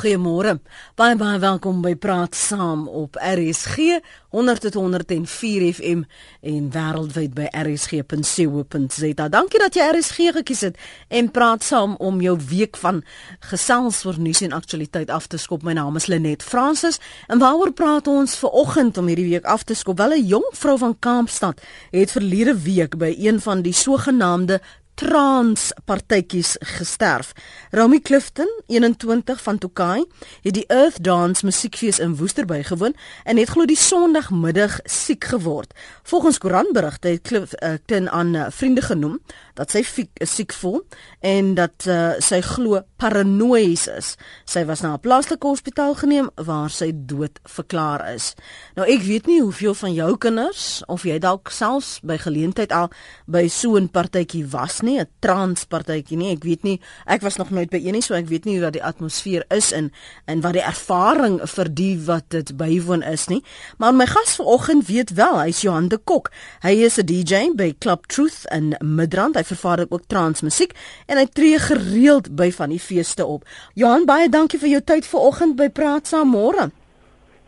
Goeiemôre. Baie baie welkom by Praat Saam op RSG 100.104 FM en wêreldwyd by rsg.co.za. Dankie dat jy RSG gekies het en praat saam om jou week van gesels oor nuus en aktualiteit af te skop. My naam is Lenet Fransis en waaroor praat ons ver oggend om hierdie week af te skop? Wel 'n jong vrou van Kaapstad het verlede week by een van die sogenaamde trans partytjies gesterf. Romy Clifton, 21 van Tokai, het die Earth Dance musiekfees in Woester bygewoon en het glo die Sondagmiddag siek geword. Volgens koerantberigte het Clifton uh, aan uh, vriende genoem dat sy fiek, siek voel en dat uh, sy glo paranoïes is. Sy was na 'n plaaslike hospitaal geneem waar sy dood verklaar is. Nou ek weet nie hoeveel van jou kinders of jy dalk selfs by geleentheid al by so 'n partytjie was nie 'n transpartytjie nie. Ek weet nie, ek was nog nooit by een nie, so ek weet nie hoe dat die atmosfeer is en en wat die ervaring vir die wat dit bywoon is nie. Maar my gas vanoggend weet wel, hy's Johan de Kok. Hy is 'n DJ by Club Truth in Midrand. Hy vervaardig ook transmusiek en hy tree gereeld by van die feeste op. Johan, baie dankie vir jou tyd vanoggend by Praat Saam môre.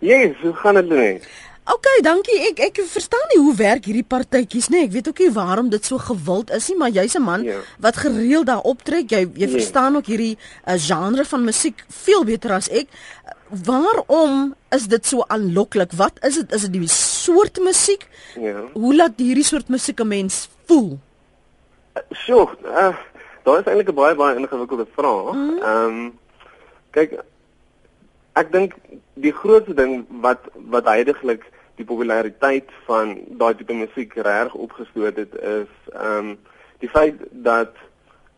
Yes, hoe gaan dit nou? OK, dankie. Ek ek verstaan nie hoe werk hierdie partytjies nie. Ek weet ook nie waarom dit so gewild is nie, maar jy's 'n man ja. wat gereeld daar optrek. Jy jy ja. verstaan ook hierdie uh, genre van musiek veel beter as ek. Waarom is dit so aanloklik? Wat is dit? Is dit die soort musiek? Ja. Hoe laat hierdie soort musiek 'n mens voel? So, uh, daar is eintlik 'n baie baie ingewikkelde vraag. Mhm. Ehm mm um, kyk ek dink die grootste ding wat wat heidaglik die populariteit van daai tipe musiek reg opgestoot het is ehm um, die feit dat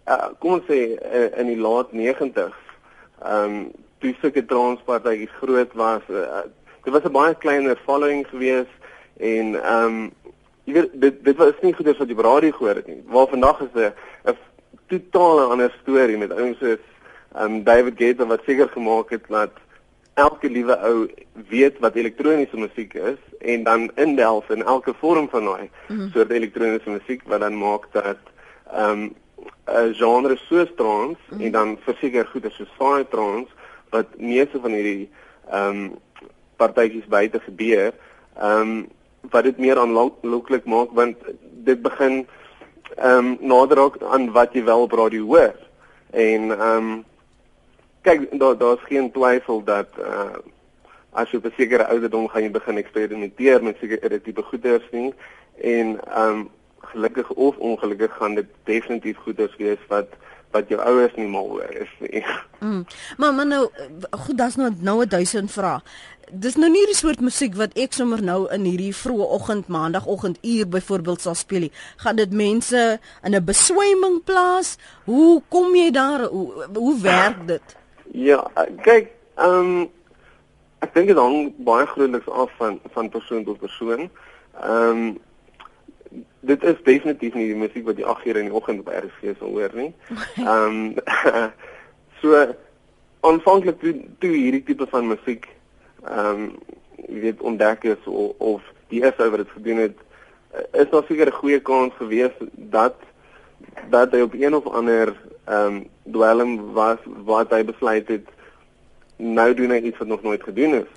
uh, kom ons sê uh, in die laat 90s ehm um, toe sulke transpartytjies groot was uh, dit was 'n baie kleiner following gewees en ehm um, jy weet dit dit was nie goeders wat jy op radio gehoor het nie waar vandag is 'n 'n totale ander storie met ouens soos ehm um, David Guetta wat seker gemaak het dat elke liewe ou weet wat elektroniese musiek is en dan indelf in elke vorm van daai mm -hmm. soort elektroniese musiek wat dan maak dat ehm um, 'n genre soos trance mm -hmm. en dan verseker goeie soos fire trance wat meeste van hierdie ehm um, partytjies buite gebeur ehm um, wat dit meer aanlooklik maak want dit begin ehm um, nader aan wat jy wel op radio hoor. En ehm um, kyk daar daar's geen twyfel dat uh as jy op 'n sekere ouderdom gaan jy begin eksperimenteer met sekere tipe goeders nie. En um gelukkig of ongelukkig gaan dit definitief goeders wees wat wat jou ouers nie mal oor is nie. Mm. Maar maar nou goed, daar's nou nou 'n duisend vrae. Dis nou nie die soort musiek wat ek sommer nou in hierdie vroeë oggend, maandagooggend uur byvoorbeeld sal speel nie. Gaan dit mense in 'n beswyming plaas? Hoe kom jy daar? Hoe, hoe werk dit? Ja, kyk, ehm um, ek dink dit hang baie grootliks af van van persoon tot persoon. Ehm um, dit is definitief nie die musiek wat jy 8 uur in die oggend op RSG sal hoor nie. Ehm um, so aanvanklik toe, toe hierdie tipe van musiek ehm um, jy weet ontdek is of, of die eerste wat dit gedoen het is daar seker 'n goeie kans gewees dat dat hy op een of ander ehm um, dwelm was wat hy besluit het nou doen hy iets wat nog nooit gedoen is.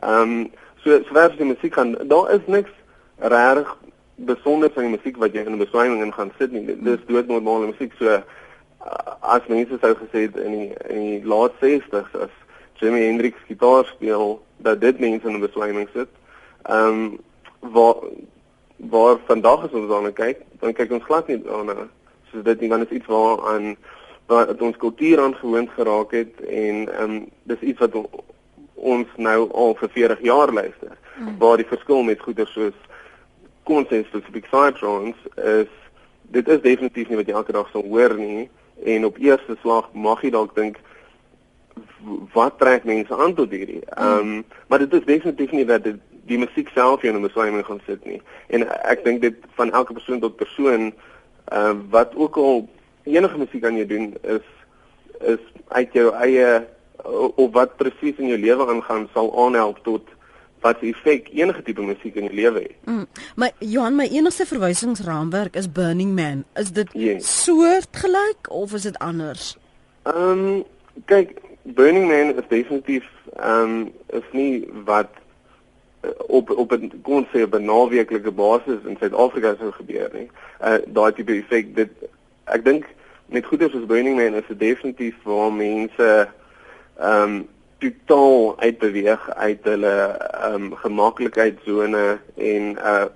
Ehm um, so sover die musiek gaan daar is niks reg besonder van die musiek wat jy in 'n beswyming in gaan sit nie. Dit is doodnormale musiek so uh, as mense sou gesê het in die in die laat 60s as Jimi Hendrix gitaar speel dat dit mense in 'n beswyming sit. Ehm um, waar waar vandag as ons daarna kyk, dan kyk ons glad nie daarna so dit want dit is iets waaraan wat ons kultuur aangewoond geraak het en ehm um, dis iets wat ons nou al vir 40 jaar luister. Mm. Waar die verskil met goeder soos kom ons sê spesifiek Cytrons is dit is definitief nie wat jy elke dag sal hoor nie en op eerste slag mag jy dalk dink wat trek mense aan tot hierdie. Ehm um, maar dit is definitief nie dat dit die musiek self jou in 'n besluiming gaan sit nie. En ek dink dit van elke persoon tot persoon ehm uh, wat ook al enige musiek aan jou doen is is uit jou eie of wat presies in jou lewe aangaan sal aanhelp tot wat effek enige tipe musiek in jou lewe het. Mm, maar Johan, my enigste verwysingsraamwerk is Burning Man. Is dit yes. soortgelyk of is dit anders? Ehm um, kyk, Burning Man is definitief ehm um, is nie wat uh, op op 'n kom ons sê op 'n naweeklike basis in Suid-Afrika sou gebeur nie. Uh daai tipe effek dit ek dink met goeie soos Burning Man is dit definitief waar mense ehm um, totaal uitbeweeg uit hulle ehm um, gemaklikheidsone en uh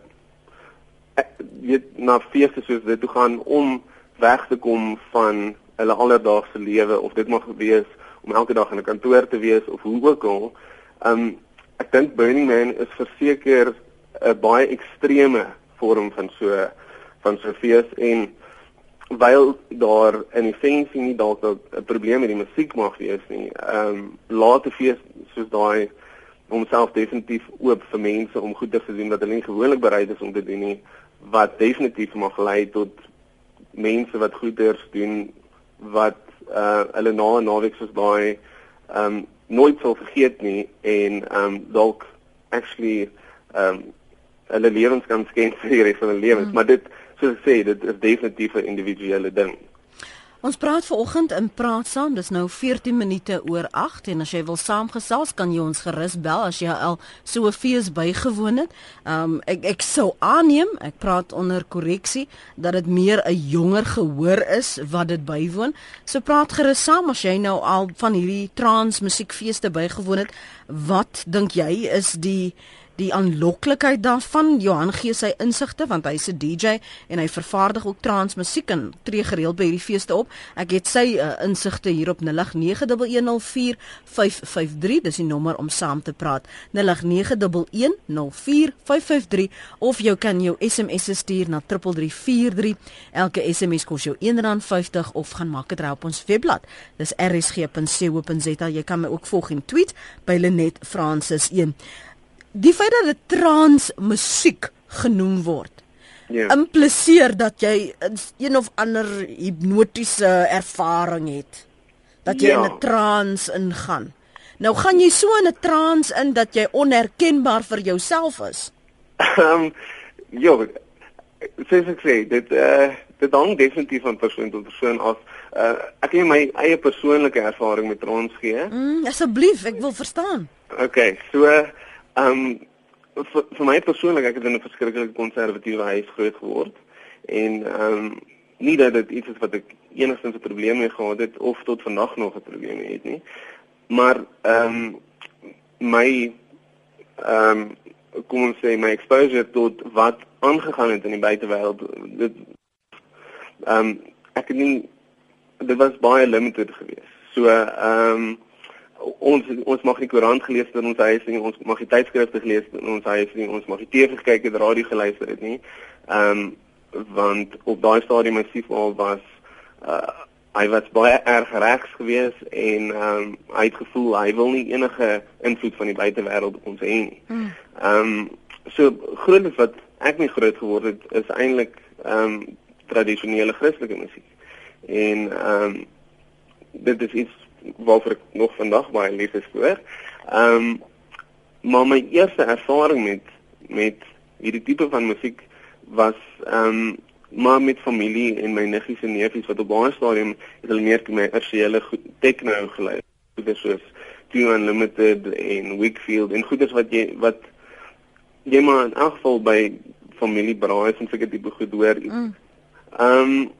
weet na feeste soos dit toe gaan om weg te kom van hulle alledaagse lewe of dit mag wees om elke dag in 'n kantoor te wees of hoe ook al. Um ek dink Burning Man is verseker 'n baie ekstreme vorm van so van so fees en wyl daar in die sensie nie dalk 'n probleem met die musiek mag wees nie. Um late fees soos daai homself definitief oop vir mense om goeie te doen wat hulle nie gewoonlik bereid is om te doen nie wat definitief mag lei tot mense wat goeders doen wat uh hulle na 'n naweek soos daai um nooit sal vergeet nie en um dalk actually um hulle lewens kan skenk vir die res van hulle lewens mm. maar dit soos ek sê dit is definitief 'n individuele ding Ons praat vanoggend in praat saam. Dis nou 14 minute oor 8 en as jy wil saamgesels, kan jy ons gerus bel as jy al so 'n fees bygewoon het. Um ek ek sou aanneem, ek praat onder korreksie dat dit meer 'n jonger gehoor is wat dit bywoon. So praat gerus saam as jy nou al van hierdie trans musiekfeeste bygewoon het. Wat dink jy is die die aanloklikheid daarvan. Johan gee sy insigte want hy's 'n DJ en hy vervaardig ook trance musiek en tree gereeld by hierdie feeste op. Ek het sy uh, insigte hier op 0891104553. Dis die nommer om saam te praat. 0891104553 of jy kan jou SMS stuur na 3343. Elke SMS kos jou R1.50 of gaan maak dit reg op ons webblad. Dis rsg.co.za. Jy kan my ook volg en tweet by Lenet Francis 1 die feit dat dit trans musiek genoem word ja. impliseer dat jy een of ander hipnotiese ervaring het dat jy ja. in 'n trans ingaan. Nou gaan jy so in 'n trans in dat jy onherkenbaar vir jouself is? Ehm um, ja sies ek sê dit eh uh, dit hang definitief van persoon tot persoon af. Uh, ek het my eie persoonlike ervaring met trans gee. Mm, asseblief ek wil verstaan. Okay so uh, um, vir, vir my persoonlik ek het in 'n verskriklik konservatiewe huis groot geword en ehm um, nie dat dit iets is wat ek enigstens 'n probleem mee gehad het of tot vandag nog 'n probleem het nie. Maar ehm um, my ehm um, kom ons sê my exposure tot wat aangegaan het in die buitewêreld dit ehm um, ek het nie dit was baie limited geweest. So ehm um, ons ons mag die koerant gelees het in ons huis nie, ons mag die tydskrifte gelees het in ons huis nie, ons mag die TV gekyk het, radio geluister het nie. Ehm um, want op daai stadium my stiefvader was uh hy was baie erg regs geweest en ehm um, hy het gevoel hy wil nie enige invloed van die buitewêreld op ons hê nie. Hmm. Ehm um, so groot wat ek mee groot geword het is eintlik ehm um, tradisionele Christelike musiek. En ehm um, dit is iets waarvoor ek nog vandag baie lief is vir. Ehm um, maar my eerste ervaring met met hierdie tipe van musiek was ehm um, maar met familie en my niggies en neefies wat op baie stadium het hulle meer kommersiële techno geluister. Is soos Tune Unlimited en Wickfield en goeders wat jy wat jy maar in elk geval by familie braai en seker tipe goed hoor. Mm. Ehm mm. um,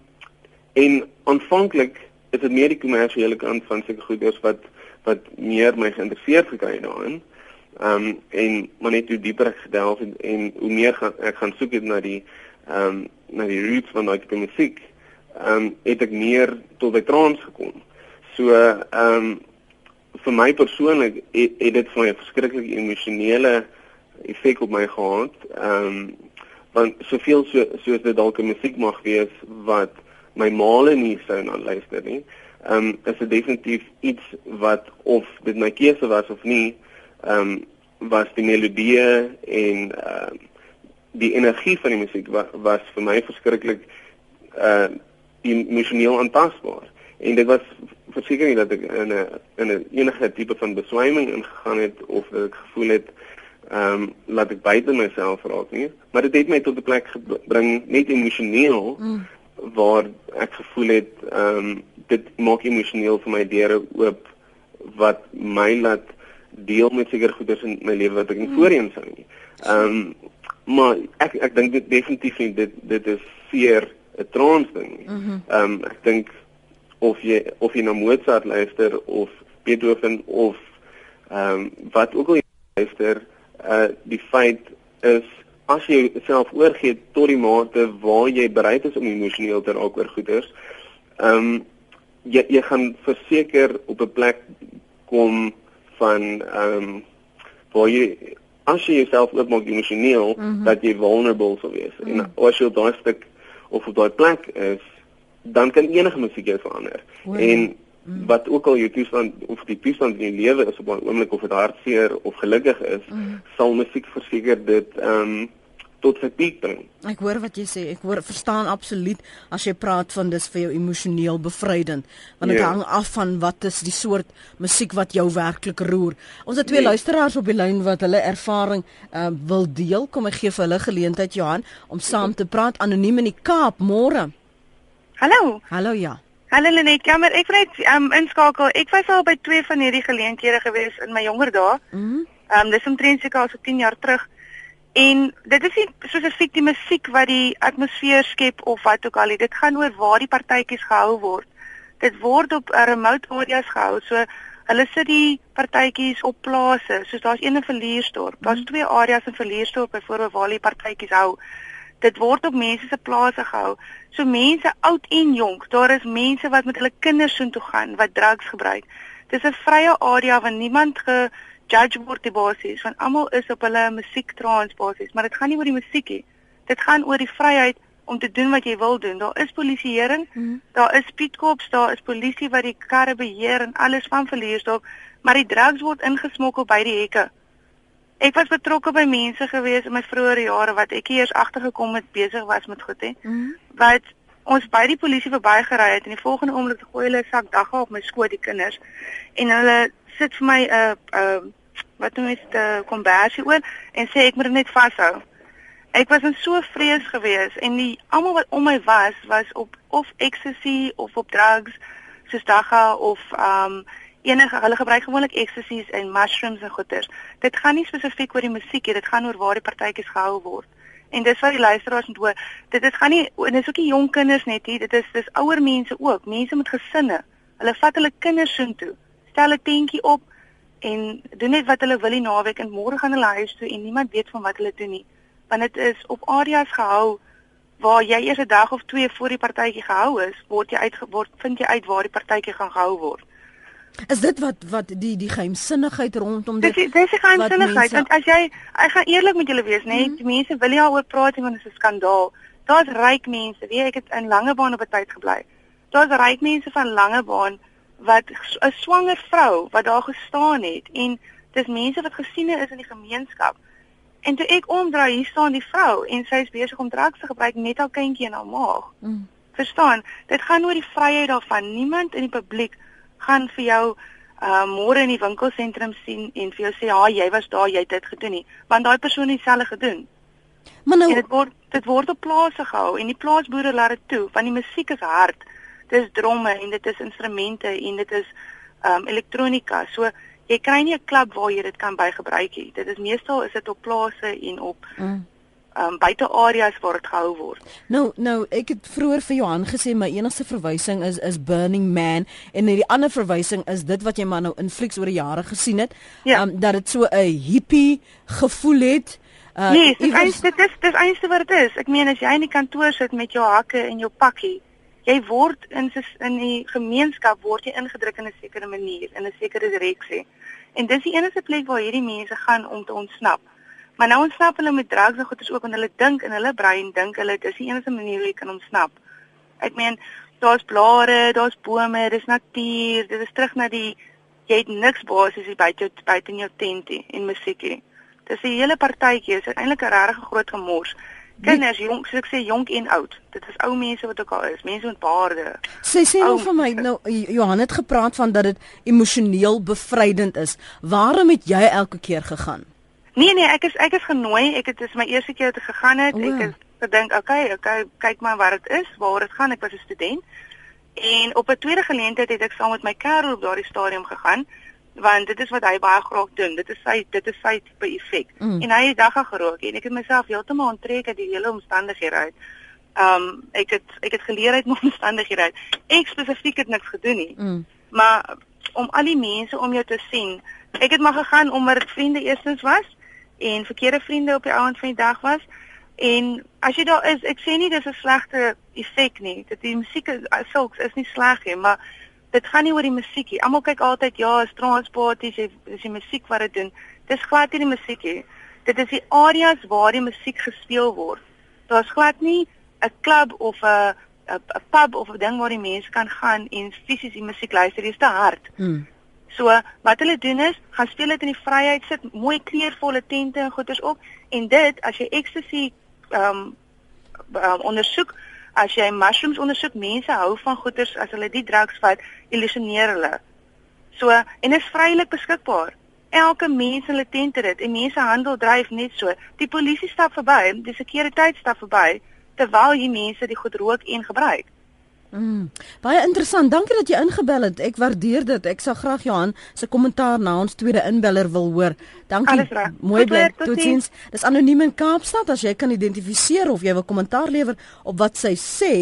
en aanvanklik dit meer die kommersiële kant van sulke goederes wat wat meer my geïnteresseerd gekry het daarin. Ehm um, en maar net hoe dieper ek gedelf het en hoe meer gaan, ek gaan soek het na die ehm um, na die roots van daai tipe musiek, ehm um, het ek meer tot by trance gekom. So ehm um, vir my persoonlik het, het dit vir my 'n verskriklike emosionele effek op my gehad. Ehm um, want soveel so soos dit dalk 'n musiek mag wees wat my maale nie sou na luister nie. Ehm um, is dit definitief iets wat of dit my keuse was of nie, ehm um, was die melodie en ehm uh, die energie van die musiek was, was vir my verskriklik uh emosioneel aanpasbaar. En dit was verseker nie dat ek in 'n in 'n enige tipe van beswyming ingegaan het of dat ek gevoel het ehm um, laat ek buite myself raak nie, maar dit het my tot 'n plek gebring net emosioneel mm waar ek gevoel het ehm um, dit maak emosioneel vir my deure oop wat my laat deel met seker goeders in my lewe wat ek nie mm. voorheen sou nie. Ehm um, maar ek ek dink dit definitief nie dit dit is seer 'n trans ding nie. Mhm. Ehm um, ek dink of jy of jy na Mozart luister of Beethoven of ehm um, wat ook al jy luister, uh die feit is as jy self oorgee tot die mate waar jy bereid is om emosioneel te raak oor goeders, ehm um, jy jy gaan verseker op 'n plek kom van ehm um, waar jy as jy jouself oopmaak emosioneel mm -hmm. dat jy vulnerable sou wees. Mm -hmm. En as jy op daai stuk of op daai plek is, dan kan enige musiek jou verander. Oh, en mm. wat ook al jou toestand of die toestand in jou lewe is op 'n oomblik of dit hartseer of gelukkig is, mm. sal musiek verseker dit ehm um, tot sy piek bring. Ek hoor wat jy sê. Ek hoor verstaan absoluut as jy praat van dis vir jou emosioneel bevrydend, want dit yeah. Ja. hang af van wat is die soort musiek wat jou werklik roer. Ons het twee nee. luisteraars op die lyn wat hulle ervaring uh, wil deel. Kom ek gee vir hulle geleentheid Johan om saam te praat anoniem in die Kaap môre. Hallo. Hallo ja. Hallo Lenet, jammer, ek vra net um, inskakel. Ek was al by twee van hierdie geleenthede gewees in my jonger dae. Mhm. Mm Ehm um, dis omtrent seker al so 10 jaar terug. En dit is nie spesifiek die musiek wat die atmosfeer skep of wat ook al nie. Dit gaan oor waar die partytjies gehou word. Dit word op remote areas gehou. So hulle sit die partytjies op plase. Soos daar's een in Verliersdorp. Daar's mm. twee areas in Verliersdorp byvoorbeeld waar die partytjies hou. Dit word op mense se plase gehou. So mense oud en jonk. Daar is mense wat met hulle kinders soontoe gaan wat drugs gebruik. Dis 'n vrye area waar niemand ge judge word die basies want almal is op hulle musiektrans basies, maar dit gaan nie oor die musiek nie. Dit gaan oor die vryheid om te doen wat jy wil doen. Daar is polisieering, hmm. daar is speedcops, daar is polisie wat die karre beheer en alles van verlies daarop, maar die drugs word ingesmokkel by die hekke. Ek was betrokke by mense gewees in my vroeë jare wat ek eers agtergekom het besig was met goed hè. Hmm. Wat ons by die polisie verbygery het en die volgende oomblik gooi hulle 'n sak dagga op my skoot die kinders en hulle sit vir my 'n uh, 'n uh, wat noem dit kombersie oor en sê ek moet dit net vashou. Ek was in so vrees gewees en die almal wat om my was was op of ecstasy of op drugs soos dagga of um enige hulle gebruik gewoonlik ecstasies en mushrooms en goeters. Dit gaan nie spesifiek oor die musiek nie, dit gaan oor waar die partytjies gehou word. En dis wat die luisteraars moet hoor. Dit is gaan nie en dis ook nie jong kinders net hier, dit is dis ouer mense ook, mense met gesinne. Hulle vat hulle kinders soontoe. Stel 'n tentjie op, en doen net wat hulle wil die naweek en môre gaan hulle huis toe en niemand weet van wat hulle doen nie. Want dit is op areas gehou waar jy eers 'n dag of twee voor die partytjie gehou is, word jy uitgeword, vind jy uit waar die partytjie gaan gehou word. Is dit wat wat die die geheimsinnigheid rondom dit? Dis dis die geheimsinnigheid mense... want as jy ek gaan eerlik met julle wees, nê, mm -hmm. mense wil nie daaroor praat nie want dit is 'n skandaal. Daar's ryk mense, weet ek het in Langebaan op 'n tyd gebly. Daar's ryk mense van Langebaan wat 'n swanger vrou wat daar gestaan het en dis mense wat gesien is in die gemeenskap. En toe ek omdraai, hier staan die vrou en sy is besig om drugs te gebruik met haar kindjie in haar maag. Mm. Verstaan? Dit gaan oor die vryheid daarvan. Niemand in die publiek gaan vir jou uh môre in die winkelsentrum sien en vir jou sê, "Ha, jy was daar, jy het dit gedoen nie." Want daai persoon het dieselfde gedoen. Maar nou en dit word dit word op plase gehou en die plaasboere laat dit toe want die musiek is hard dis dromme en dit is instrumente en dit is um elektronika. So jy kry nie 'n klub waar jy dit kan bygebruik nie. Dit is meestal is dit op plase en op mm. Um buite areas waar dit gehou word. Nou nou ek het vroeër vir Johan gesê my enigste verwysing is is Burning Man en die ander verwysing is dit wat jy maar nou in flieks oor die jare gesien het. Ja. Um dat dit so 'n hippie gevoel het. Uh, nee, dit is dit is dit is eintlik wat dit is. Ek meen as jy in die kantoor sit met jou hakke en jou pakkie jy word in in die gemeenskap word jy ingedruk in 'n sekere manier in 'n sekere direksie. En dis die enigste plek waar hierdie mense gaan om te ontsnap. Maar nou ontsnap hulle met drugs en goeders ook en hulle dink in hulle brein dink hulle dis die enigste manier hoe jy kan ontsnap. Ek meen daar's blare, daar's bome, dis natuur, dit is terug na die jy het niks basies hier buite buite in jou tentie en musiekie. Dis 'n hele partytjie, is eintlik 'n regtig groot gemors. Kinders, jong, soos ek sê, jonk en oud. Dit is ou mense wat ook al is, mense met baarde. Sy sê nou vir my, nou Johan het gepraat van dat dit emosioneel bevrydend is. Waarom het jy elke keer gegaan? Nee nee, ek is ek is genooi. Ek het dis my eerste keer te gegaan het. O. Ek het gedink, okay, okay, kyk maar wat dit is, waar dit gaan. Ek was 'n student. En op 'n tweede geleentheid het ek saam met my kerel op daardie stadium gegaan want dit is wat hy baie graag doen. Dit is sy dit is sy tipe effek. Mm. En hy het dagga gerook en ek het myself heeltemal onttrek uit die hele omstandighede uit. Um, ek het ek het geleer uit my omstandighede uit. Ek spesifiek het niks gedoen nie. Mm. Maar om al die mense om jou te sien. Ek het maar gegaan omdat dit vriende eerstens was en verkeerde vriende op die ouend van die dag was. En as jy daar is, ek sê nie dis 'n slegte effek nie. Dit die musiek sulks is nie sleg nie, maar dit gaan nie oor die musiek nie. Almal kyk altyd ja, is transparties, is die musiek wat dit doen. Dis glad nie die musiek nie. Dit is die areas waar die musiek gespeel word. Daar's glad nie 'n klub of 'n 'n pub of 'n ding waar die mense kan gaan en fisies die musiek luister, dis te hard. Hmm. So wat hulle doen is, gaan speel dit in die vryheid, sit mooi kleurvolle tente en goeders op en dit as jy ecstasy ehm um, um, ondersoek, as jy mushrooms ondersoek, mense hou van goeders as hulle die drugs vat, illusioneer hulle. So en is vrylik beskikbaar. Elke mens in hulle tente dit en mense handel dryf net so. Die polisie stap verby, die sekuriteit stap verby terwyl jy mense die goed rook en gebruik. Mm. Baie interessant. Dankie dat jy ingebel het. Ek waardeer dit. Ek sal graag Johan se kommentaar na ons tweede inbeller wil hoor. Dankie. Mooi bly. Totsiens. Dis anoniem in Kaapstad as jy kan identifiseer of jy wil kommentaar lewer op wat sy sê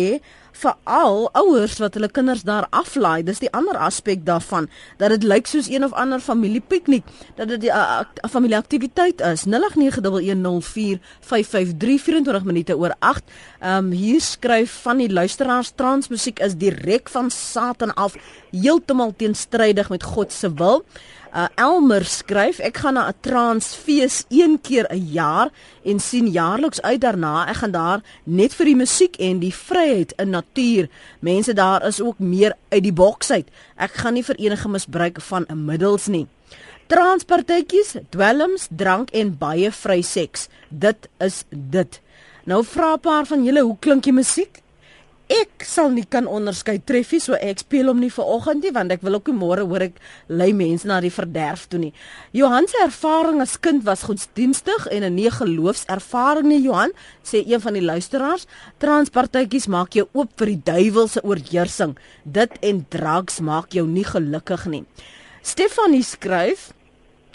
veral ouers wat hulle kinders daar aflaai. Dis die ander aspek daarvan dat dit lyk soos een of ander familiepiknik, dat dit 'n uh, familieaktiwiteit is. 0891104553 minute oor 8. Ehm um, hier skryf van die luisteraars transmusiek is direk van Satan af, heeltemal teenstrydig met God se wil. Uh, Elmer skryf ek gaan na 'n transfees een keer 'n jaar en sien jaarliks uit daarna. Ek gaan daar net vir die musiek en die vryheid in natuur. Mense daar is ook meer uit die boks uit. Ek gaan nie vir enige misbruik van 'n middels nie. Transpartytjies, dwelms, drank en baie vry seks. Dit is dit. Nou vra 'n paar van julle, hoe klink die musiek? Ek sal nie kan onderskei treffie so ek speel hom nie vir oggend nie want ek wil ook nie môre hoor ek lei mense na die verderf toe nie. Johan se ervaring as kind was godsdienstig en 'n nie geloofservaring nie Johan sê een van die luisteraars. Transpartytjies maak jou oop vir die duiwelse oorheersing. Dit en drugs maak jou nie gelukkig nie. Stefanie skryf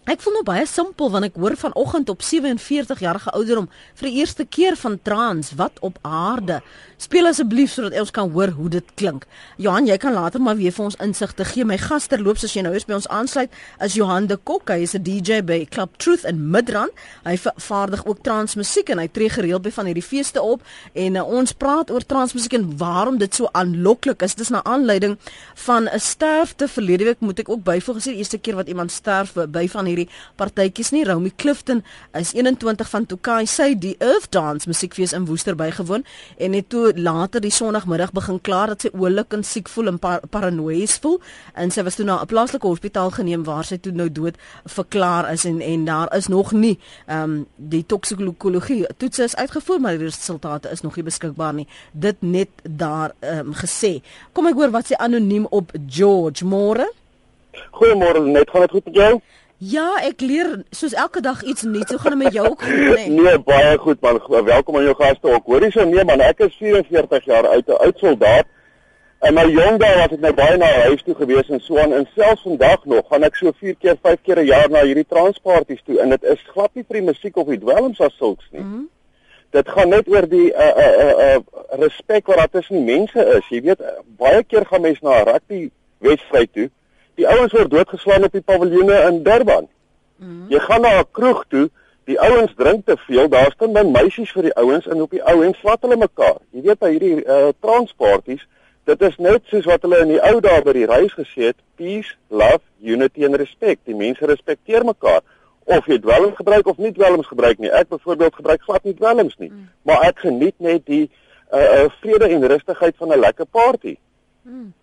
Ek voel nou baie simpel want ek hoor vanoggend op 47 jarige ouderdom vir die eerste keer van trans wat op aarde. Speel asseblief sodat ons kan hoor hoe dit klink. Johan, jy kan later maar weer vir ons insigte gee. My gas terloops as jy nou eens by ons aansluit is Johan de Kok. Hy is 'n DJ by Club Truth in Midrand. Hy vaardig ook trans musiek en hy tree gereeld by van hierdie feeste op en uh, ons praat oor trans musiek en waarom dit so aanloklik is. Dis na aanleiding van 'n sterfte verlede week moet ek ook byvoeg gesê die eerste keer wat iemand sterf by van hierdie partytjies nie. Romy Clifton is 21 van Tokai sy die Earth Dance musiekfees in Woester bygewoon en het toe later die sonoggmiddag begin klaar dat sy oulik en siek voel en par paranoïes voel en sy was toe na 'n plaaslike hospitaal geneem waar sy toe nou dood verklaar is en en daar is nog nie ehm um, die toksikologie toets is uitgevoer maar die resultate is nog nie beskikbaar nie. Dit net daar ehm um, gesê. Kom ek hoor wat sy anoniem op George Môre. Goeiemôre, net gaan dit goed met jou? Ja, ek leer soos elke dag iets nuuts. Hoe gaan dit met jou ook goed, nee? nee, baie goed man. Welkom aan jou gaste ook. Hoorie so nee man, ek is 44 jaar oud, 'n oud soldaat. En my jong dae was ek nou baie na huis toe gewees en so aan en selfs vandag nog gaan ek so 4 keer, 5 keer 'n jaar na hierdie transparties toe en dit is glad nie vir die musiek of die dwelms as sulks nie. Mm -hmm. Dit gaan net oor die uh uh uh, uh respek wat daar tussen die mense is. Jy weet, baie keer gaan mense na 'n rugby wedstryd toe die ouens word doodgeslaan op die paviljoene in Durban. Mm -hmm. Jy gaan na 'n kroeg toe, die ouens drink te veel, daar staan dan meisies vir die ouens en op die ouens slat hulle mekaar. Jy weet by hierdie uh, transparties, dit is net soos wat hulle in die ou dae by die reis gesê het, peace, love, unity en respect. Die mense respekteer mekaar of jy dwelms gebruik of nie dwelms gebruik nie. Ek byvoorbeeld gebruik glad nie dwelms nie, mm. maar ek geniet net die uh, uh, vrede en rustigheid van 'n lekker party. Mm.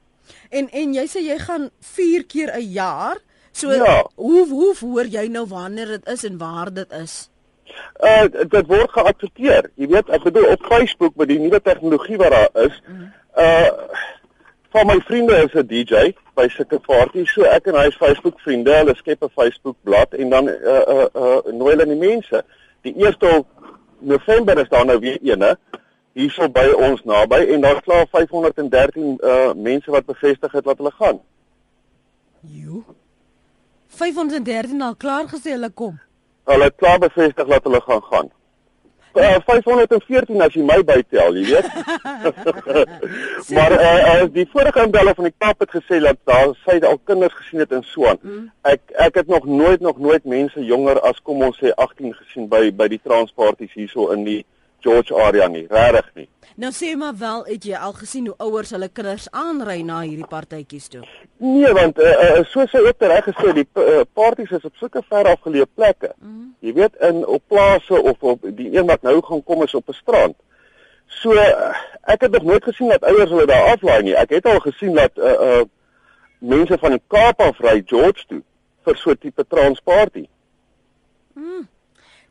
En en jy sê jy gaan 4 keer 'n jaar. So ja. hoe hoe hoor jy nou wanneer dit is en waar dit is? Uh dit word geadverteer. Jy weet, ek bedoel op Facebook met die nuwe tegnologie wat daar is. Uh van my vriende is 'n DJ by sulke partytjies. So ek en hy is Facebook vriende. Hulle skep 'n Facebook bladsy en dan uh uh, uh nooi hulle die mense. Die 1 November is daar nou weer eene hierso by ons naby en daar's klaar 513 uh mense wat bevestig het wat hulle gaan. Jo. 513 al klaar gesê hulle kom. Hulle het klaar bevestig dat hulle gaan gaan. Uh, 514 as jy my bytel, jy weet. maar uh, uh, die vorige inbeller van die Kaap het gesê dat daar sy al kinders gesien het in Swaan. Mm. Ek ek het nog nooit nog nooit mense jonger as kom ons sê 18 gesien by by die transparties hierso in die George area nie, regtig nie. Nou sê maar wel, het jy al gesien hoe ouers hulle kinders aanry na hierdie partytjies toe? Nee, want uh, uh, soos hy ook reg gesê, die uh, partytjies is op sulke ver afgeleë plekke. Mm -hmm. Jy weet in op plase of op die een wat nou gaan kom is op 'n strand. So uh, ek het nog nooit gesien dat ouers hulle daar aflaai nie. Ek het al gesien dat uh, uh mense van die Kaap af ry George toe vir so 'n tipe transparty. Mm.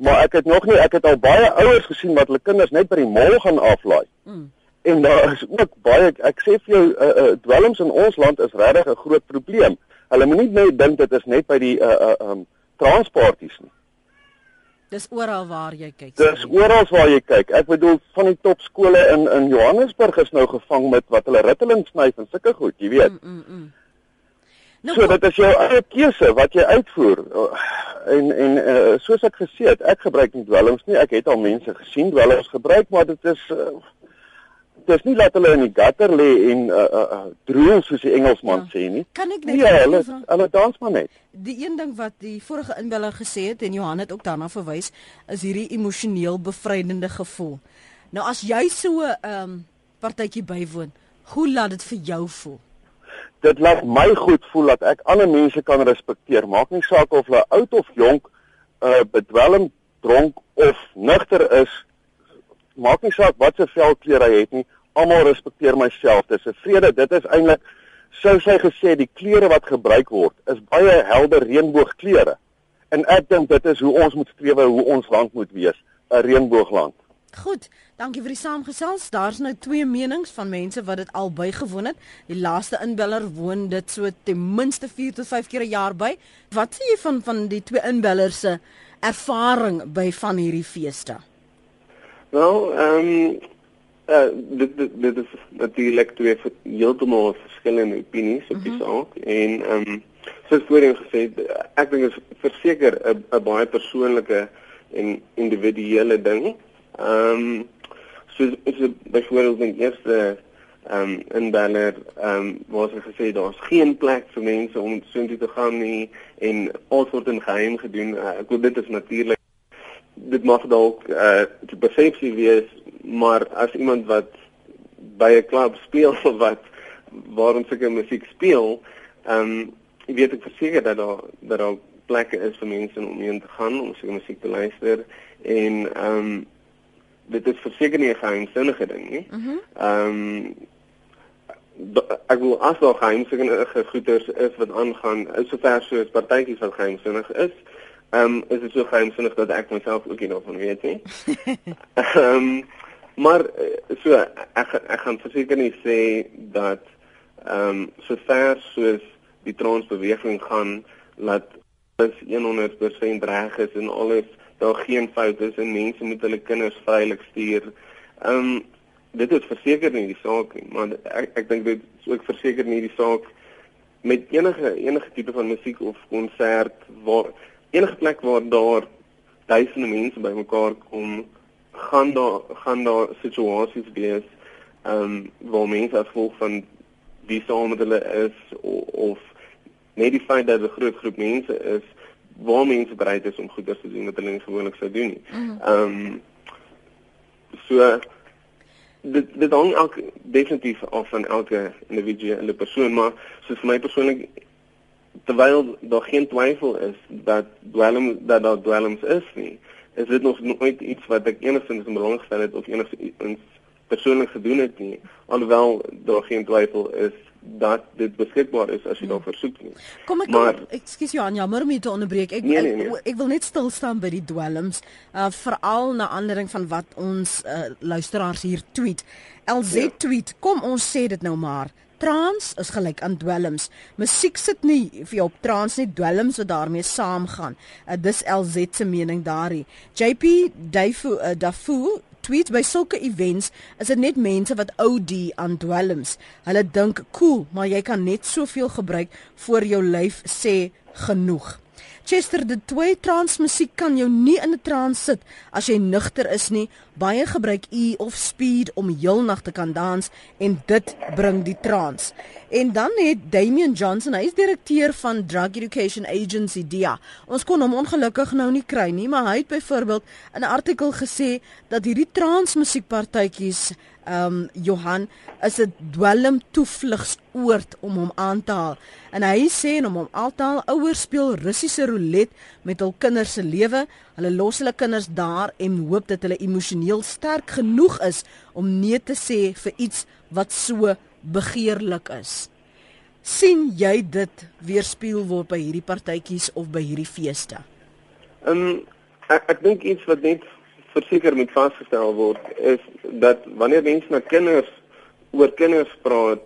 Maar ek het nog nie ek het al baie ouers gesien wat hulle kinders net by die mall gaan aflaai. Mm. En daar is ook baie ek sê vir jou uh, uh, dwelms in ons land is regtig 'n groot probleem. Hulle moet nie net dink dit is net by die uh uh um transporties nie. Dis oral waar jy kyk. Dis oral waar jy kyk. Ek bedoel van die top skole in in Johannesburg is nou gevang met wat hulle ritteling snyf en sulke goed, jy weet. Mm, mm, mm. Nou, so dit is jou eie keuse wat jy uitvoer. En en uh, soos ek gesê het, ek gebruik nie dwelms nie. Ek het al mense gesien dwelms gebruik, maar dit is uh, dit is nie dat hulle in die gutter lê en uh, uh, droom soos die Engelsman ja. sê nie. Kan ek net Ja, hulle hulle dans maar net. Die een ding wat die vorige inbeller gesê het en Johan het ook daarna verwys, is hierdie emosioneel bevrydende gevoel. Nou as jy so 'n um, partytjie bywoon, hoe laat dit vir jou voel? Dit laat my goed voel dat ek ander mense kan respekteer. Maak nie saak of hulle oud of jonk, uh bedwelm, dronk of nugter is. Maak nie saak wat se velkleur hy het nie. Almal respekteer myself. Dis 'n vrede. Dit is eintlik sou sy gesê die kleure wat gebruik word is baie helder reënboogkleure. En ek dink dit is hoe ons moet streef hoe ons land moet wees, 'n reënboogland. Goed, dankie vir die saamgesels. Daar's nou twee menings van mense wat dit al bygewoon het. Die laaste inbeller woon dit so ten minste 4 tot 5 keer 'n jaar by. Wat sê jy van van die twee inbellers se ervaring by van hierdie feeste? Wel, ehm um, uh, dit, dit dit is natuurlik twee heeltemal verskillende opinies op die mm -hmm. saak en ehm um, soos voorheen gesê, ek dink dit is verseker 'n baie persoonlike en individuele ding. Ehm um, so is dit byvoorbeeld die eerste ehm um, inbeller ehm um, waar sy gesê daar's geen plek vir mense om soontoe te gaan nie en alles word in geheim gedoen. Uh, ek wil dit is natuurlik dit mag dalk 'n uh, persepsie wees, maar as iemand wat by 'n klub speel of wat waar ons seker musiek speel, ehm um, weet ek verseker dat daar dat daar plekke is vir mense om heen te gaan om seker musiek te luister en ehm um, dit is verseker nie 'n geheimsinnige ding nie. Mhm. Ehm mm um, ek wil as daar geheimsinnige goeders is wat aangaan, is sover so 'n partytjie van geheimsinnig is, ehm um, is dit so geheimsinnig dat ek myself ook nie daarvan weet nie. Ehm um, maar eh, so ek ek gaan verseker nie sê dat ehm um, sover soos die transbeweging gaan dat dit 100% reg is en alles daar geen foute is en mense moet hulle kinders veilig stuur. Ehm um, dit is verseker nie die saak nie, maar ek ek dink dit is ook verseker nie die saak met enige enige tipe van musiek of konsert waar enige plek waar daar duisende mense bymekaar kom, gaan daar gaan daar situasies wees ehm um, waar mense as gevolg van wie saam met hulle is of, of net die feit dat 'n groot groep mense is waar mense bereid is om goeders te doen wat hulle nie gewoonlik sou doen nie. Mhm. Ehm um, so dit dit hang ook definitief af van elke individu en die persoon maar soos vir my persoonlik terwyl daar geen twyfel is dat dwelm dat daar dwelms is nie is dit nog nooit iets wat ek enigstens in belang gestel het of enigstens persoonlik gedoen het nie alhoewel daar geen twyfel is dat dit beskikbaar is as jy hmm. daarvoor soek nie. Kom ek maar ekskuus Johan, jammer om jou te onderbreek. Ek, nee, nee, nee. ek ek wil net stil staan by die dwelms, uh veral na aanleiding van wat ons uh, luisteraars hier tweet. LZ ja. tweet, kom ons sê dit nou maar. Trans is gelyk aan dwelms. Musiek sit nie vir jou op trans nie, dwelms wat daarmee saamgaan. Uh, dis LZ se mening daarin. JP Dafu uh, Dafu tweet by sulke events is dit net mense wat OD aan dwelms. Hulle dink cool, maar jy kan net soveel gebruik voor jou lyf sê genoeg. Chester de twee transmusiek kan jou nie in 'n trance sit as jy nugter is nie. Baie gebruik E of speed om heelnag te kan dans en dit bring die trance. En dan het Damian Johnson, hy is direkteur van Drug Education Agency DIA. Ons kon hom ongelukkig nou nie kry nie, maar hy het byvoorbeeld in 'n artikel gesê dat hierdie transmusiekpartytjies ehm um, Johan is 'n dwelm toevlugsoord om hom aan te haal. En hy sê en om hom altaal ouers speel Russiese roulette met hul kinders se lewe. Hulle los hulle kinders daar en hoop dat hulle emosioneel sterk genoeg is om nee te sê vir iets wat so begeerlik is. sien jy dit weerspieël word by hierdie partytjies of by hierdie feeste? Ehm um, ek, ek dink iets wat net verseker moet vasgestel word is dat wanneer mense na kinders oor kinders praat,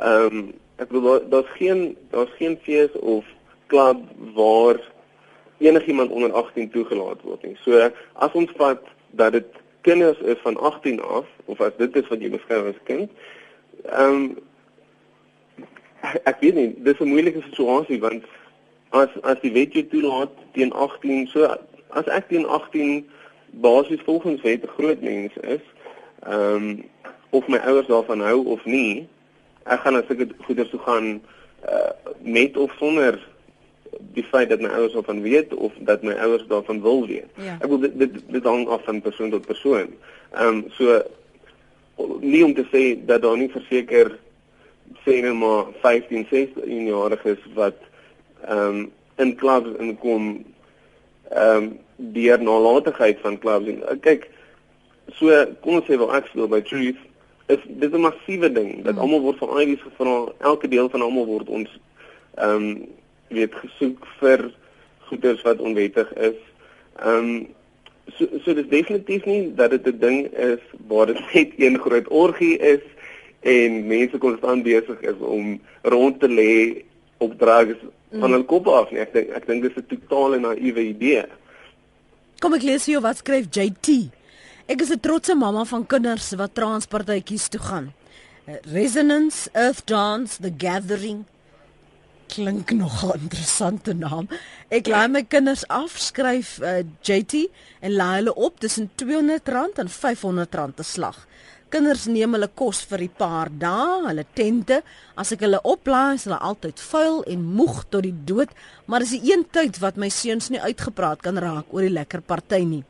ehm um, ek bedoel daar's geen daar's geen fees of klub waar enigiemand onder 18 toegelaat word nie. So as ons vat dat dit kinders is van 18 af of as dit is wat jy beskryf as kind, ehm um, ek weet nie, dis 'n moeilike situasie want as as die wet jou toelaat teen 18, so as ek teen 18 basies volgens wet 'n groot mens is, ehm um, of my ouers daarvan hou of nie, ek gaan as ek dit goeders toe gaan uh, met of sonder die feit dat my ouers daarvan weet of dat my ouers daarvan wil weet. Ja. Ek wil dit dit, dit hang af van persoon tot persoon. Ehm um, so nie om te sê dat daar nie verseker sê net maar 15, 16 jariges wat ehm um, in klubs inkom ehm um, deur nalatigheid van clubs en uh, kyk so kom ons sê wel ek speel by Truth is dit 'n massiewe ding dat mm. almal word van IDs gevra elke deel van almal word ons ehm um, weet gesoek vir goederes wat onwettig is ehm um, so so dit definitief nie dat dit 'n ding is waar dit net een groot orgie is en mense konstant besig is om rond te lê op drugs mm. van hul kop af nie ek dink ek dink dit is 'n totale naïewe idee Kom ek lees vir jou wat skryf JT. Ek is 'n trotse mamma van kinders wat transpartytjies toe gaan. Resonance Earth Dance The Gathering klink nog 'n interessante naam. Ek laai my kinders afskryf uh, JT en laai hulle op tussen R200 en R500 te slag. Kinders neem hulle kos vir 'n paar dae, hulle tente. As ek hulle oplaai, is hulle altyd vuil en moeg tot die dood, maar dis die een tyd wat my seuns nie uitgepraat kan raak oor die lekker party nie.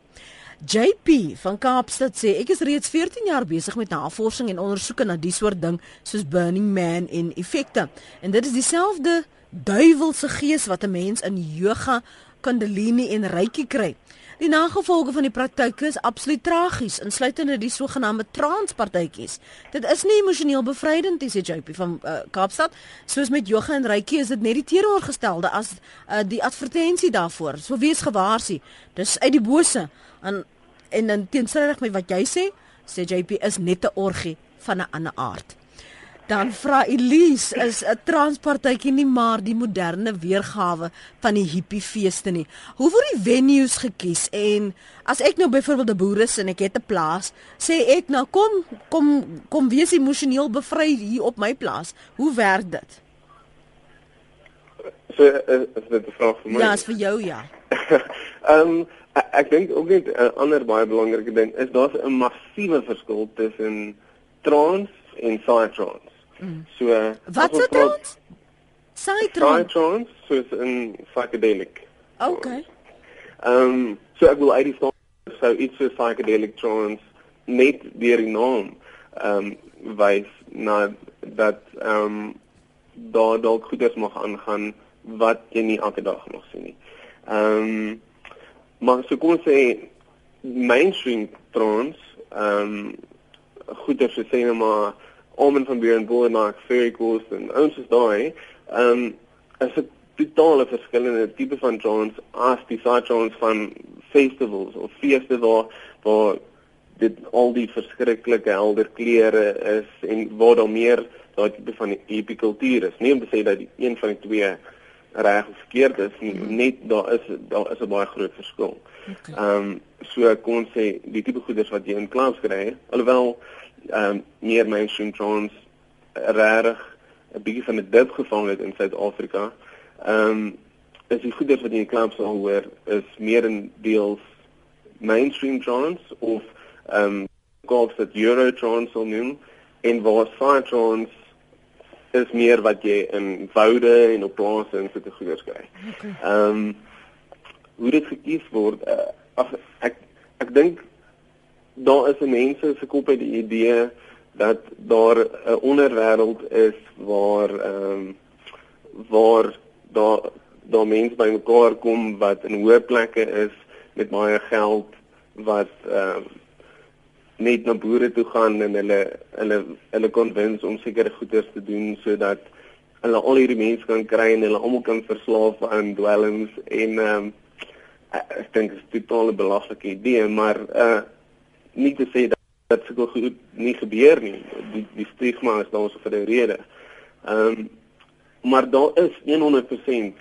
JP van Kaapstad sê ek is reeds 14 jaar besig met navorsing en ondersoeke na die soort ding soos Burning Man en effekte. En dit is dieselfde duiwelse gees wat 'n mens in yoga, kundalini en reiki kry. Die nagevolge van die praktyk is absoluut tragies, insluitende die sogenaamde transpartytjies. Dit is nie emosioneel bevrydend nie, sê JP van uh, Kaapstad. Soos met yoga en reiki is dit net die teenoorgestelde as uh, die advertensie daarvoor. So wees gewaarsie. Dis uit die bose en en in teenstrydig met wat jy sê, sê JP is net 'n orgie van 'n ander aard. Dan vra Elise is 'n transpartytjie nie maar die moderne weergawe van die hippie feeste nie. Hoe word die venues gekies en as ek nou byvoorbeeld 'n boer is en ek het 'n plaas, sê ek nou kom kom kom wees emosioneel bevry hier op my plaas. Hoe werk dit? So uh, is dit 'n vraag vir my? Ja, is vir jou ja. Ehm um, ek, ek dink ook net 'n ander baie belangrike ding is daar's 'n massiewe verskil tussen trance en psytrance. Mm. So Wat se trance? Psytrance. Psytrance soos 'n psychedelic. Okay. Ehm um, so ek wil uit die staan so iets so psychedelic trance net deur die naam ehm um, wys na dat ehm um, daar dalk goeders mag aangaan wat jy nie elke dag nog sien nie. Ehm um, maar so kom ons sê mainstream trance ehm um, goeders so sê nou maar Almen van Buren Boeremark, Fairy Coast en ons is daai. Ehm um, is 'n totale verskillende tipe van trance as die side trance van festivals of feeste waar waar dit al die verskriklike helder kleure is en waar daar meer daai tipe van hippie kultuur is. Nie om te sê dat die een van die twee reg of verkeerd is nie, mhm. net daar is daar is 'n baie groot verskil. Ehm okay. um, so kon sê die tipe goeders wat jy in klas kry, alhoewel ehm um, meer mainstream trance regtig 'n bietjie van 'n dip gevang het in Suid-Afrika. Ehm um, is die goeders wat jy in klub sal hoor is meer in deels mainstream trance of ehm um, golf dat euro trance sal noem en waar fire trance is meer wat jy in woude en op plase en so te goeders kry. Ehm okay. um, hoe dit gekies word uh, ag ek ek dink daar is mense se kop uit die idee dat daar 'n onderwêreld is waar ehm um, waar daar daar mense bymekaar kom wat in hoë plekke is met baie geld wat ehm um, net na boere toe gaan en hulle hulle hulle konwens om sekere goederes te doen sodat hulle al hierdie mense kan kry en hulle almal kan verslaaf aan dwelms en ehm um, ek dink dit is 'n totale belaglike idee maar uh nie te sê dat dat sukkel goed nie gebeur nie. Die die stigma is daar so vir 'n rede. Ehm um, maar daar is 100%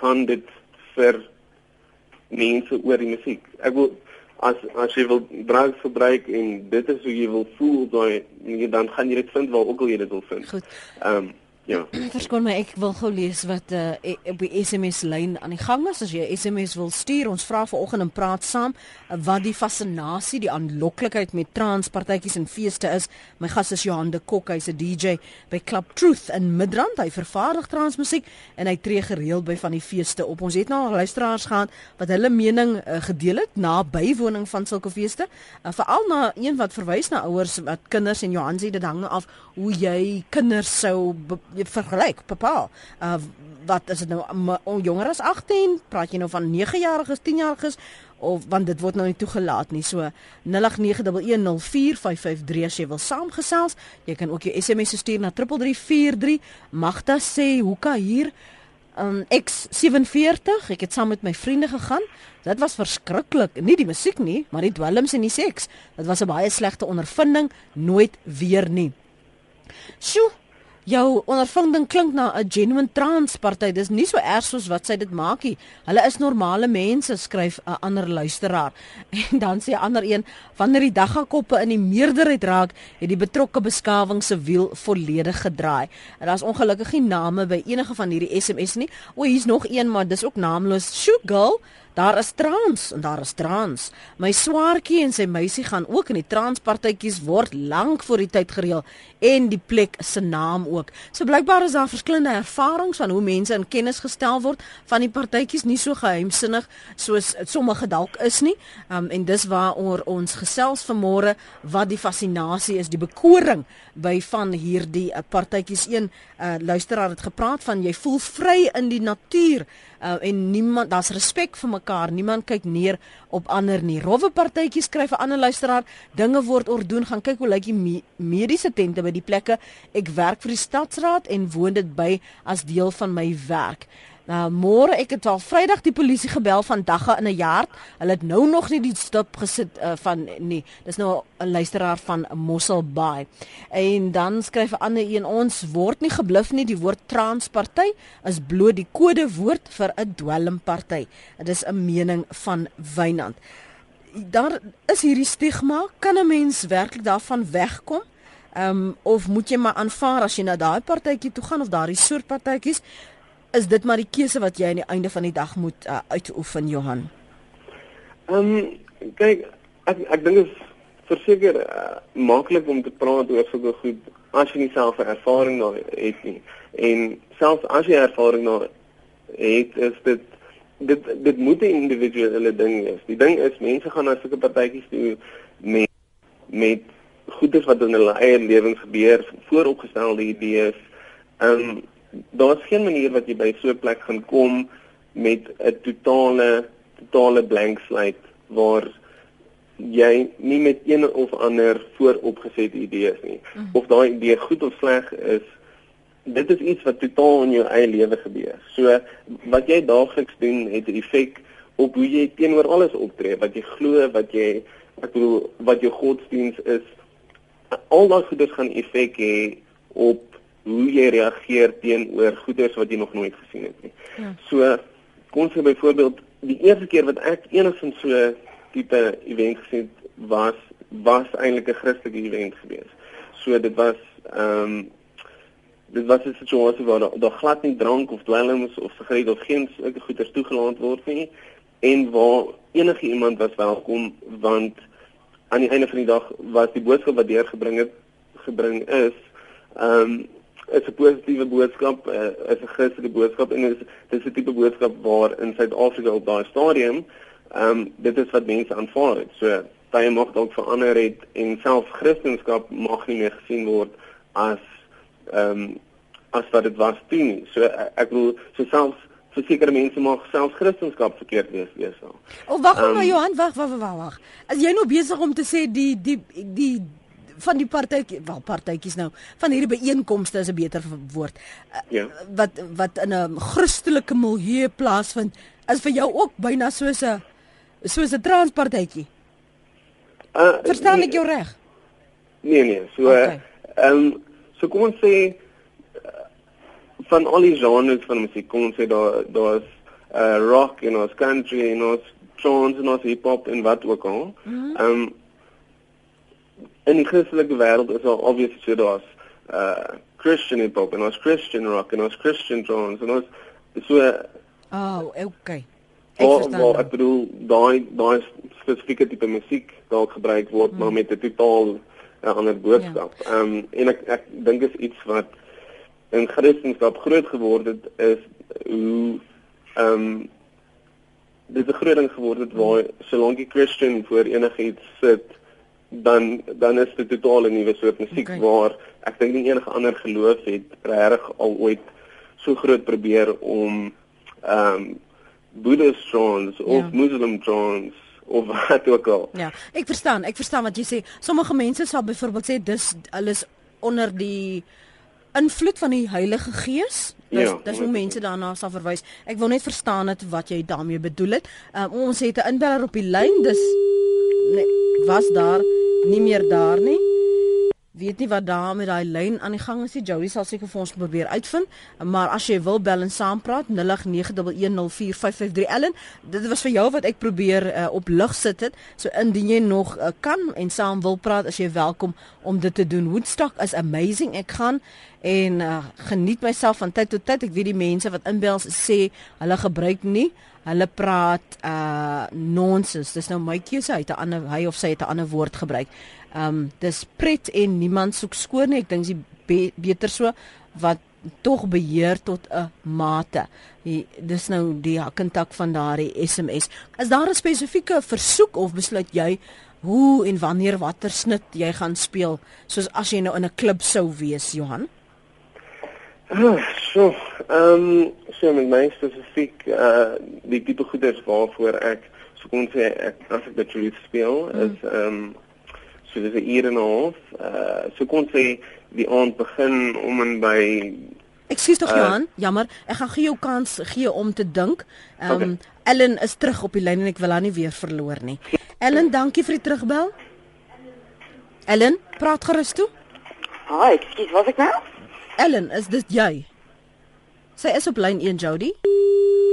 gaan dit vir mense oor die musiek. Ek wil as as jy wil drugs gebruik en dit is hoe jy wil voel daai dan gaan jy dit vind waar ook al jy dit wil vind. Goed. Ehm um, Ja. Verskoon my, ek wil gou lees wat uh, op die SMS lyn aan die gang is. As jy 'n SMS wil stuur, ons vra vanoggend en praat saam uh, wat die fascinasie, die aanloklikheid met transpartytjies en feeste is. My gas is Johan de Kok, hy's 'n DJ by Club Truth in Midrand. Hy vervaardig transmusiek en hy tree gereeld by van die feeste op. Ons het nou al luisteraars gehad wat hulle mening uh, gedeel het na bywoning van sulke feeste. Uh, Veral na een wat verwys na ouers wat kinders en Johan sê dit hang af hoe jy kinders sou vergelyk papa uh, wat is dit nou jonger as 18 praat jy nou van 9 jariges 10 jariges of want dit word nou nie toegelaat nie. So 0891104553 as jy wil saamgesels jy kan ook jou SMS stuur na 3343 Magda sê hoeka hier um, X47 ek het saam met my vriende gegaan. Dit was verskriklik nie die musiek nie maar die dwelms en die seks. Dit was 'n baie slegte ondervinding nooit weer nie Sjoe, jou ondervinding klink na 'n genuine transparty. Dis nie so erg soos wat sy dit maak nie. Hulle is normale mense, skryf 'n ander luisteraar. En dan sê 'n ander een, wanneer die daggakoppe in die meerderheid raak, het die betrokke beskawing se wiel volledig gedraai. En daar's ongelukkig nie name by enige van hierdie SMS nie. O, hier's nog een, maar dis ook naamloos. Shoot girl. Daar is trans en daar is trans. My swaartjie en sy meisie gaan ook in die transpartytjies word lank voor die tyd gereël en die plek se naam ook. So blykbaar is daar verskillende ervarings van hoe mense in kennis gestel word van die partytjies nie so geheimsinnig soos sommige dalk is nie. Um, en dis waaroor ons gesels vanmôre wat die fascinasie is, die bekoring by van hierdie uh, partytjies. Een uh, luisteraar het gepraat van jy voel vry in die natuur uh, en niemand daar's respek vir mekaar. Niemand kyk neer op ander nie. Rowwe partytjies skryf 'n ander luisteraar, dinge word ordoen, gaan kyk hoe lyk die me mediese tente by die plekke. Ek werk vir die stadsraad en woon dit by as deel van my werk. Nou môre ek het al Vrydag die polisie gebel van dagga in 'n jaar. Hulle het nou nog nie die stop gesit uh, van nee. Dis nou 'n luisteraar van Mosselbaai. En dan skryf 'n ander een ons word nie gebluf nie. Die woord transparty is bloot die kodewoord vir 'n dwelmparty. Dit is 'n mening van Wynand. Daar is hierdie stigma. Kan 'n mens werklik daarvan wegkom? Ehm um, of moet jy maar aanvaar as jy na daai partytjie toe gaan of daardie soort partytjies is dit maar die keuse wat jy aan die einde van die dag moet uh, uitoefen Johan. Ehm um, kyk ek ek dink is verseker uh, maklik om te praat oor sulke goed as jy nie self 'n ervaring daar het nie. En selfs as jy ervaring daar het, is dit dit dit moet 'n individuele ding wees. Die ding is mense gaan na sulke partytjies toe met met goedes wat in hulle eie lewens gebeur, vooropgestelde idees. Ehm um, daar's geen manier wat jy by so 'n plek gaan kom met 'n totale totale blank slate waar jy nie met een of ander vooropgesette idees nie. Mm. of daai idee goed of sleg is dit is iets wat totaal in jou eie lewe gebeur. So wat jy daagliks doen het 'n effek op hoe jy teenoor alles optree wat jy glo wat jy ek bedoel wat jou godsdiens is. Al daai goedes gaan effek hê op hoe jy reageer teenoor goeders wat jy nog nooit gesien het nie. Ja. So kom sê byvoorbeeld die eerste keer wat ek enigsins so tipe event gesien het was was eintlik 'n Christelike event geweest. So dit was ehm um, dit was 'n situasie waar daar, daar glad nie drank of dwelms of sigaret of geen sulke goeders toegelaat word nie en waar enige iemand was welkom want aan die einde van die dag was die boodskap wat deurgebring het gebring is ehm um, is 'n positiewe boodskap, uh, is 'n Christelike boodskap en is dis 'n tipe boodskap waar in Suid-Afrika op daai stadium ehm um, dit is wat mense aanvaar het. So baie mag dalk verander het en self Christendom mag nie meer gesien word as ehm um, as wat dit was toe nie. So ek wil so selfs vir sekere mense mag selfs Christendom verkeerd wees wees wel. O wag um, maar Johan, wag wag wag wag. As jy nou besig om te sê die die die van die partytjie wel partytjies nou van hierdie byeenkomste is 'n beter woord uh, ja. wat wat in 'n Christelike milieu plaasvind is vir jou ook byna soos 'n soos 'n transpartytjie. Uh, Verstaan nee, ek jou reg? Nee nee, so ehm okay. um, so kom ons sê van al die genres van musiek, kom ons sê daar daar's uh rock en ons country en ons trance en ons hip hop en wat ook al. Mhm. Ehm mm um, in die Christelike wêreld is al obviously so daar's uh Christian hip hop en ons Christian rock en ons Christian trance en ons so Oh, okay. Ek verstaan. Waar ek bedoel daai daai spesifieke tipe musiek dalk gebruik word mm. maar met 'n totaal uh, ander boodskap. Ja. Ehm ja. um, en ek ek dink is iets wat in Christendom groot geword het is hoe ehm um, dit 'n groot ding geword het waar solank die Christian voor enigiets sit dan dan is dit totaal 'n nuwe soort musiek okay. waar ek dink nie enige ander geloof het regtig al ooit so groot probeer om ehm um, Buddhist trance of ja. Muslim trance of wat ook al. Ja, ek verstaan, ek verstaan wat jy sê. Sommige mense sal byvoorbeeld sê dis hulle is onder die invloed van die Heilige Gees. Dis ja, dis hoe mense daarna sal verwys. Ek wil net verstaan het wat jy daarmee bedoel het. Um, ons het 'n inbeller op die lyn. Dis nee, was daar nie meer daar nie weet nie wat daar met daai lyn aan die gang is nie. Joey sal seker vir ons probeer uitvind. Maar as jy wil bel en saampraat 0891104553 Ellen, dit was vir jou wat ek probeer uh, op lig sit het. So indien jy nog uh, kan en saam wil praat, as jy welkom om dit te doen. Woodstock is amazing. Ek gaan en uh, geniet myself van tyd tot tyd. Ek weet die mense wat inbel sê hulle gebruik nie Hulle praat uh nonsens. Dis nou my keuse. Hy het 'n ander hy of sy het 'n ander woord gebruik. Um dis pret en niemand soek skoon nie. Ek dink dis be beter so wat tog beheer tot 'n mate. Die, dis nou die hakkentak van daardie SMS. Is daar 'n spesifieke versoek of besluit jy hoe en wanneer watter snit jy gaan speel soos as jy nou in 'n klub sou wees, Johan? Ah, so, ehm um, so met my spesifiek uh die tipe goeders waarvoor ek so kon sê ek as ek dit speel mm. is ehm um, so dis 'n uur en 'n half. Uh so kon sê die aand begin om en by Ekskuus tog uh, Johan, jammer. Ek gaan gee jou kans gee om te dink. Ehm um, okay. Ellen is terug op die lyn en ek wil haar nie weer verloor nie. Ellen, dankie vir die terugbel. Ellen, praat gerus toe. Haai, ekskuus, wat ek nou? Ellen, is dit jy? Sy is op lyn 1 Jody.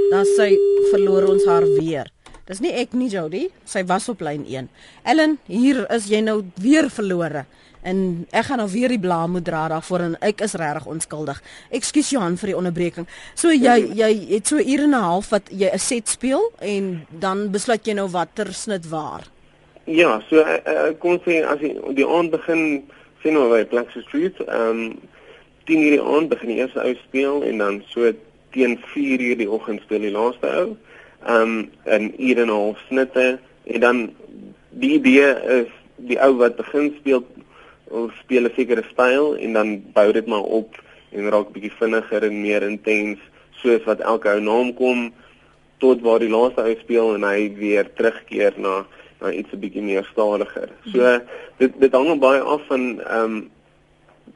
Dan sy verloor ons haar weer. Dis nie ek nie Jody, sy was op lyn 1. Ellen, hier is jy nou weer verlore. En ek gaan nou weer die blaam moet dra daarvoor en ek is regtig onskuldig. Ekskuus Johan vir die onderbreking. So jy jy het so ure en 'n half wat jy 'n set speel en dan besluit jy nou watter snit waar. Ja, so uh, kom sê as jy die aand begin sien nou by Plexus Street, ehm um, 10 uur die aand begin die eerste ou speel en dan so teen 4 uur die oggend speel die laaste ou um in uur en 'n half snitte en dan die idee is die ou wat begin speel of speel 'n sekere styl en dan bou dit maar op en raak bietjie vinniger en meer intens soos wat elke ou naam kom tot waar die laaste ou speel en hy weer terugkeer na na iets 'n bietjie meer stadiger. So dit dit hang baie af van um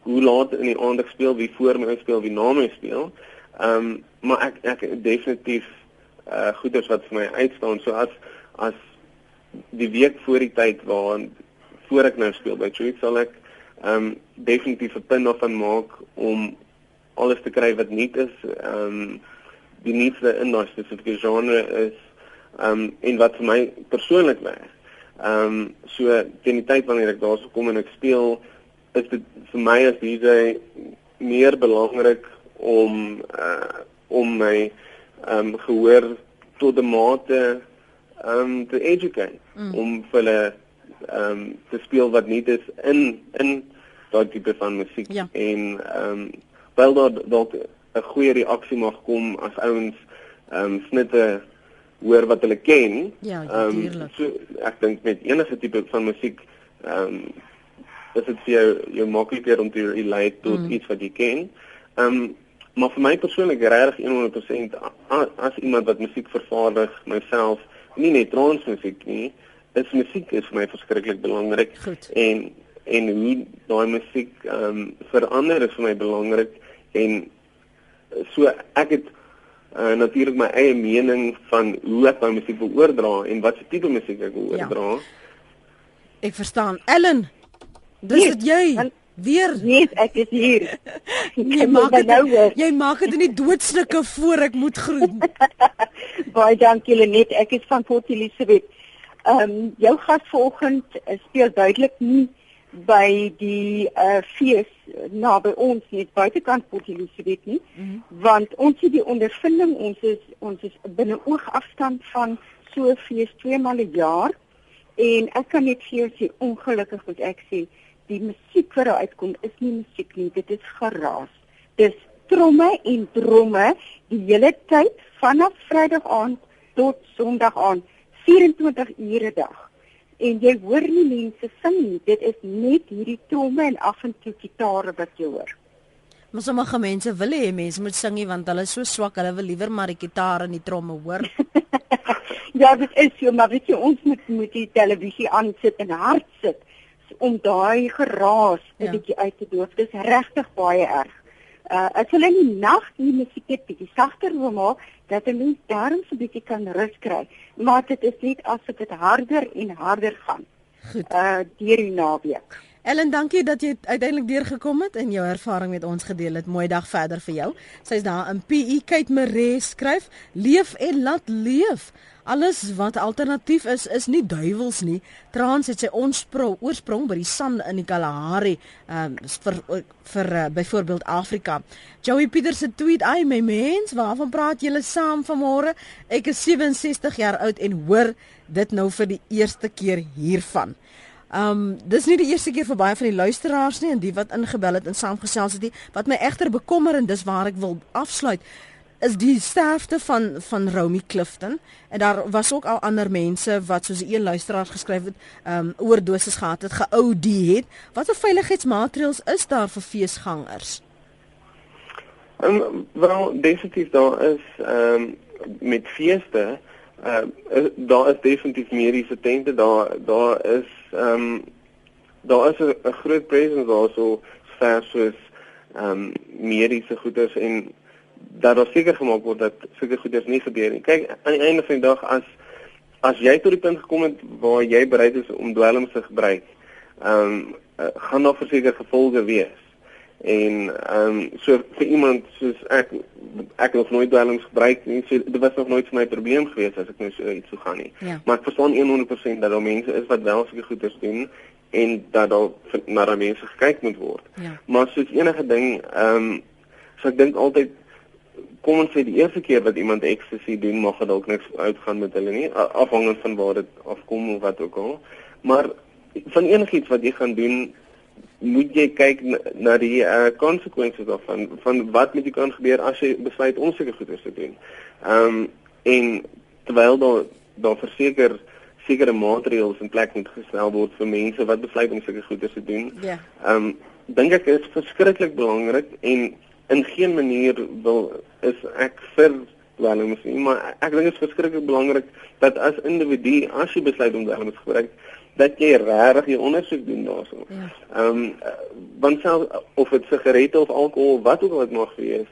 hoe laat in die aand ek speel, wie voor my speel, wie na my speel. Um maar ek ek definitief uh goeders wat vir my uitstaan so as as die week voor die tyd waar voor ek nou speel by Truth sal ek um definitief 'n punt daarvan maak om alles te kry wat nuut is um die nuutste in daai spesifieke genre is um en wat vir my persoonlik werk. Um so teen die tyd wanneer ek daar sou kom en ek speel is dit vir my as DJ meer belangrik om uh om my ehm um, gehoor tot 'n mate um, te educate mm. om vir hulle um, te speel wat nie is in in daai tipe van musiek ja. en um, wel daar dalk 'n goeie reaksie mag kom as ouens um, snitte hoor wat hulle ken. Ja. Um, so ek dink met enige tipe van musiek ehm um, is dit vir jou jou makliker om te relate tot mm. iets wat jy ken. Ehm um, maar vir my persoonlik regtig 100% as, iemand wat musiek vervaardig myself, nie net transmusiek nie, is musiek is vir my verskriklik belangrik Goed. en en hoe daai musiek ehm um, verander is vir my belangrik en so ek het uh, natuurlik my eie mening van hoe ek my musiek wil oordra en wat se tipe musiek ek wil ja. oordra. Ek verstaan. Ellen, dis dit jy. En, Weer? Nee, ek is hier. jy maak dit nou jy maak dit in die doodslike voor ek moet groet. Baie dankie Lenet, ek is van Port Elizabeth. Ehm um, jou gas vanoggend speel duidelik nie by die uh fees naby ons net buitekant Port Elizabeth nie mm -hmm. want ons het die ondervinding ons is ons is binne oogafstand van so fees twee maal 'n jaar en ek kan net vir jou sê ongelukkig moet ek sê die musiek wat daar uitkom is nie musiek nie dit is geraas dis tromme en dromme die hele tyd vanaf Vrydag aand tot Sondag aand 24 ure 'n dag en jy hoor nie mense sing nie. Dit is net hierdie tromme en af en toe gitare wat jy hoor. Maar sommige mense wil hê mense moet sing want hulle is so swak, hulle wil liewer maar die gitaar en die tromme hoor. ja, dit is so, maar weet jy ons moet moet die televisie aan sit en hard sit om daai geraas 'n ja. bietjie uit te doof. Dit is regtig baie erg. Uh as hulle in die nag die musiek net bietjie sagter wil maak, dat 'n mens daarom so bietjie kan rus kry. Maar dit is net asof dit harder en harder gaan. Goed. Uh deur die naweek. Ellen, dankie dat jy uiteindelik deurgekom het en jou ervaring met ons gedeel het. Mooi dag verder vir jou. Sy's daar in PE Kate Maree skryf: "Leef en laat leef." Alles wat alternatief is, is nie duiwels nie. Trans het sy oorsprong oorsprong by die San in die Kalahari, ehm um, vir vir uh, byvoorbeeld Afrika. Joey Peters se tweet: "Ai my mens, waarvan praat julle saam vanmôre? Ek is 67 jaar oud en hoor dit nou vir die eerste keer hiervan." Um, dis nie die eerste keer vir baie van die luisteraars nie en die wat ingebel het en saamgesels het nie. Wat my egter bekommer en dis waar ek wil afsluit is die sterfte van van Romy Clifton en daar was ook al ander mense wat soos 'n luisteraar geskryf het, ehm um, oordoses gehad het, ge-OD het. Watter veiligheidsmaatreëls is daar vir feesgangers? Ehm um, wel definitief daar is ehm um, met feeste uh, daar is definitief mediese tente daar daar is ehm um, daar is 'n groot presence daar so ver soos ehm um, mediese goederes en dat daar seker gemaak word dat sulke goeders nie gebeur nie. Kyk, aan die einde van die dag as as jy tot die punt gekom het waar jy bereid is om dwelms te gebruik, ehm um, uh, gaan daar verseker gevolge wees. En ehm um, so vir iemand soos ek ek het nog nooit dwelms gebruik nie. So dit was nog nooit vir my probleem gewees as ek nou so iets sou gaan nie. Ja. Maar ek verstaan 100% dat daar mense is wat wel sulke goeders doen en dat daar na daai mense gekyk moet word. Ja. Maar soos enige ding, ehm um, so ek dink altyd kom ons sê die eerste keer wat iemand ecstasy doen, mag dalk niks uitgaan met hulle nie, afhangend van waar dit afkom of wat ook al. Maar van enigiets wat jy gaan doen, moet jy kyk na, na die uh, konsekwensies daarvan van wat met jou kan gebeur as jy besluit om sulke goeders te doen. Ehm um, en terwyl daar daar verseker sekere maatreëls in plek moet gestel word vir mense wat besluit om sulke goeders te doen. Ja. Ehm um, dink ek is verskriklik belangrik en in geen manier wil is ek vir dwelms nie, maar ek dink dit is verskriklik belangrik dat as individu as jy besluit om dwelms te gebruik, dat jy regtig jou ondersoek doen daarso. Ja. Ehm um, want self of dit sigarette of alkohol wat ook al dit mag wees,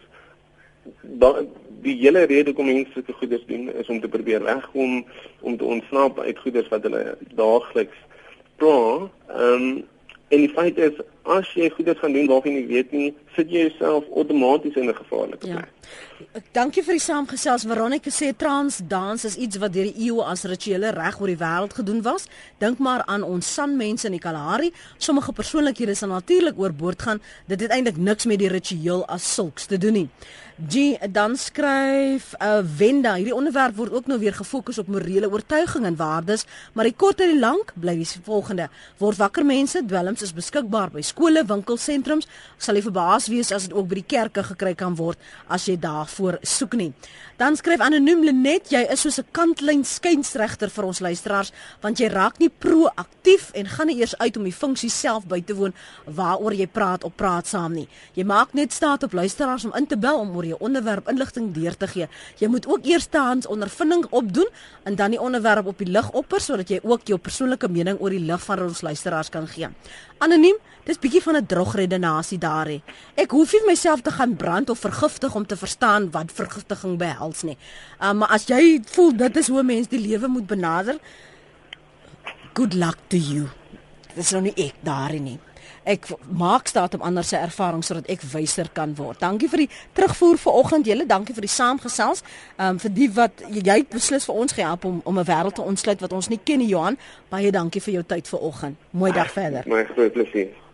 dan die hele rede kom mense te goeders doen is om te probeer wegkom om te ontsnap uit goeders wat hulle daagliks pla. Ehm um, en die feit is as jy goeders gaan doen waarvan jy weet nie, sit jy jouself outomaties in 'n gevaarlike plek. Ja. Dankie vir die saamgesels. Veronica sê trans dans is iets wat deur die eeue as rituele reg oor die wêreld gedoen was. Dink maar aan ons San mense in die Kalahari. Sommige persoonlikhede sal natuurlik oorboord gaan. Dit het eintlik niks met die ritueel as sulks te doen nie. G dan skryf uh, Wenda, hierdie onderwerp word ook nou weer gefokus op morele oortuigings en waardes, maar die kort en die lank bly die volgende: word wakker mense, dwelms is beskikbaar by skole, winkelsentrums, sal jy verbaas wees as dit ook by die kerke gekry kan word as jy daarvoor soek nie. Dan skryf anoniem Lenet, jy is soos 'n kantlyn skynsregter vir ons luisteraars, want jy raak nie proaktief en gaan nie eers uit om die funksie self by te woon waaroor jy praat op praat saam nie. Jy maak net staat op luisteraars om in te bel om oor jou onderwerp inligting deur te gee. Jy moet ook eerstehands ondervinding opdoen en dan die onderwerp op die lig opper sodat jy ook jou persoonlike mening oor die lig van ons luisteraars kan gee. Anoniem, dis bietjie van 'n drogredenasie daar hè. Ek hoef nie myself te gaan brand of vergiftig om te verstaan wat vergiftiging behels nie. Um, maar as jy voel dit is hoe mense die lewe moet benader, good luck to you. Dis nou nie ek daar nie ek maak staat op ander se ervarings sodat ek wyser kan word. Dankie vir die terugvoer vanoggend julle. Dankie vir die saamgesels. Ehm um, vir die wat jy het beslis vir ons gehelp om om 'n wêreld te ontsluit wat ons nie ken nie Johan. Baie dankie vir jou tyd vanoggend. Mooi dag verder. My groot plesier.